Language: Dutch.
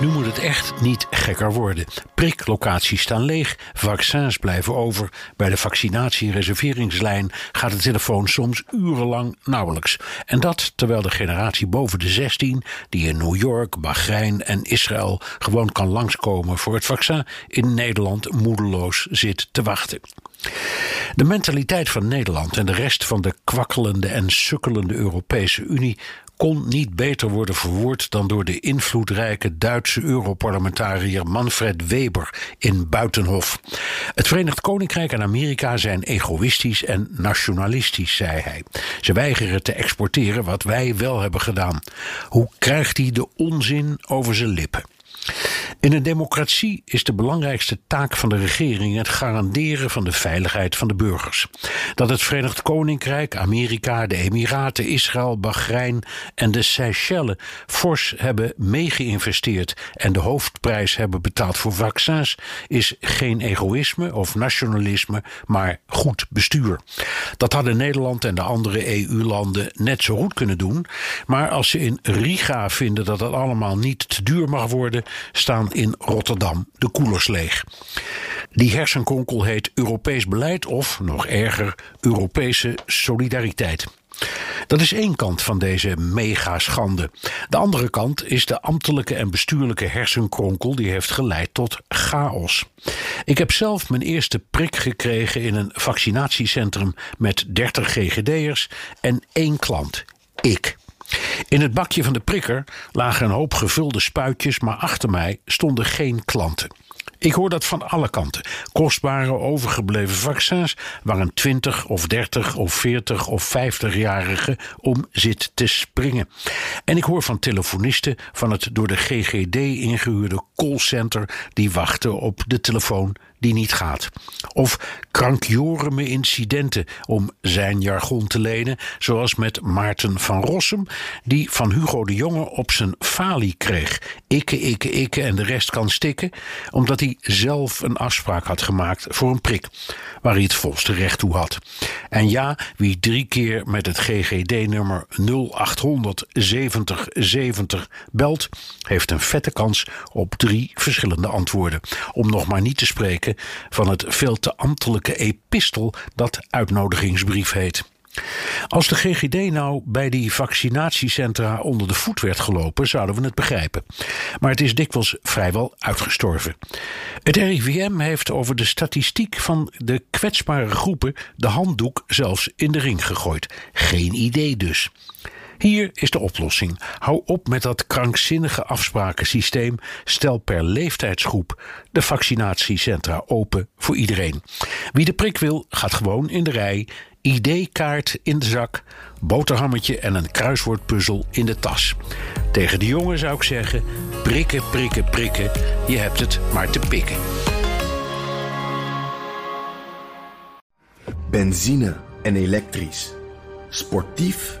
Nu moet het echt niet gekker worden. Priklocaties staan leeg, vaccins blijven over. Bij de vaccinatie- reserveringslijn gaat de telefoon soms urenlang nauwelijks. En dat terwijl de generatie boven de 16, die in New York, Bahrein en Israël gewoon kan langskomen voor het vaccin, in Nederland moedeloos zit te wachten. De mentaliteit van Nederland en de rest van de kwakkelende en sukkelende Europese Unie kon niet beter worden verwoord dan door de invloedrijke Duitse Europarlementariër Manfred Weber in Buitenhof. Het Verenigd Koninkrijk en Amerika zijn egoïstisch en nationalistisch, zei hij. Ze weigeren te exporteren wat wij wel hebben gedaan. Hoe krijgt hij de onzin over zijn lippen? In een democratie is de belangrijkste taak van de regering het garanderen van de veiligheid van de burgers. Dat het Verenigd Koninkrijk, Amerika, de Emiraten, Israël, Bahrein en de Seychelles fors hebben meegeïnvesteerd en de hoofdprijs hebben betaald voor vaccins, is geen egoïsme of nationalisme, maar goed bestuur. Dat hadden Nederland en de andere EU-landen net zo goed kunnen doen, maar als ze in Riga vinden dat het allemaal niet te duur mag worden, staan in Rotterdam de koelers leeg. Die hersenkonkel heet Europees beleid of, nog erger, Europese solidariteit. Dat is één kant van deze megaschande. De andere kant is de ambtelijke en bestuurlijke hersenkronkel die heeft geleid tot chaos. Ik heb zelf mijn eerste prik gekregen in een vaccinatiecentrum met 30 GGD'ers en één klant, ik. In het bakje van de prikker lagen een hoop gevulde spuitjes, maar achter mij stonden geen klanten. Ik hoor dat van alle kanten. Kostbare overgebleven vaccins waar een 20 of 30 of 40 of 50-jarige om zit te springen. En ik hoor van telefonisten van het door de GGD ingehuurde callcenter die wachten op de telefoon die niet gaat. Of krankjoreme incidenten, om zijn jargon te lenen, zoals met Maarten van Rossum, die van Hugo de Jonge op zijn falie kreeg. Ikke, ikke, ikke en de rest kan stikken, omdat hij zelf een afspraak had gemaakt voor een prik, waar hij het volste recht toe had. En ja, wie drie keer met het GGD-nummer 0800 70 70 belt, heeft een vette kans op drie verschillende antwoorden. Om nog maar niet te spreken van het veel te ambtelijke epistel dat uitnodigingsbrief heet. Als de GGD nou bij die vaccinatiecentra onder de voet werd gelopen, zouden we het begrijpen. Maar het is dikwijls vrijwel uitgestorven. Het RIVM heeft over de statistiek van de kwetsbare groepen de handdoek zelfs in de ring gegooid. Geen idee dus. Hier is de oplossing. Hou op met dat krankzinnige afsprakensysteem. Stel per leeftijdsgroep de vaccinatiecentra open voor iedereen. Wie de prik wil, gaat gewoon in de rij. ID-kaart in de zak, boterhammetje en een kruiswoordpuzzel in de tas. Tegen de jongen zou ik zeggen: prikken, prikken, prikken. Je hebt het maar te pikken. Benzine en elektrisch. Sportief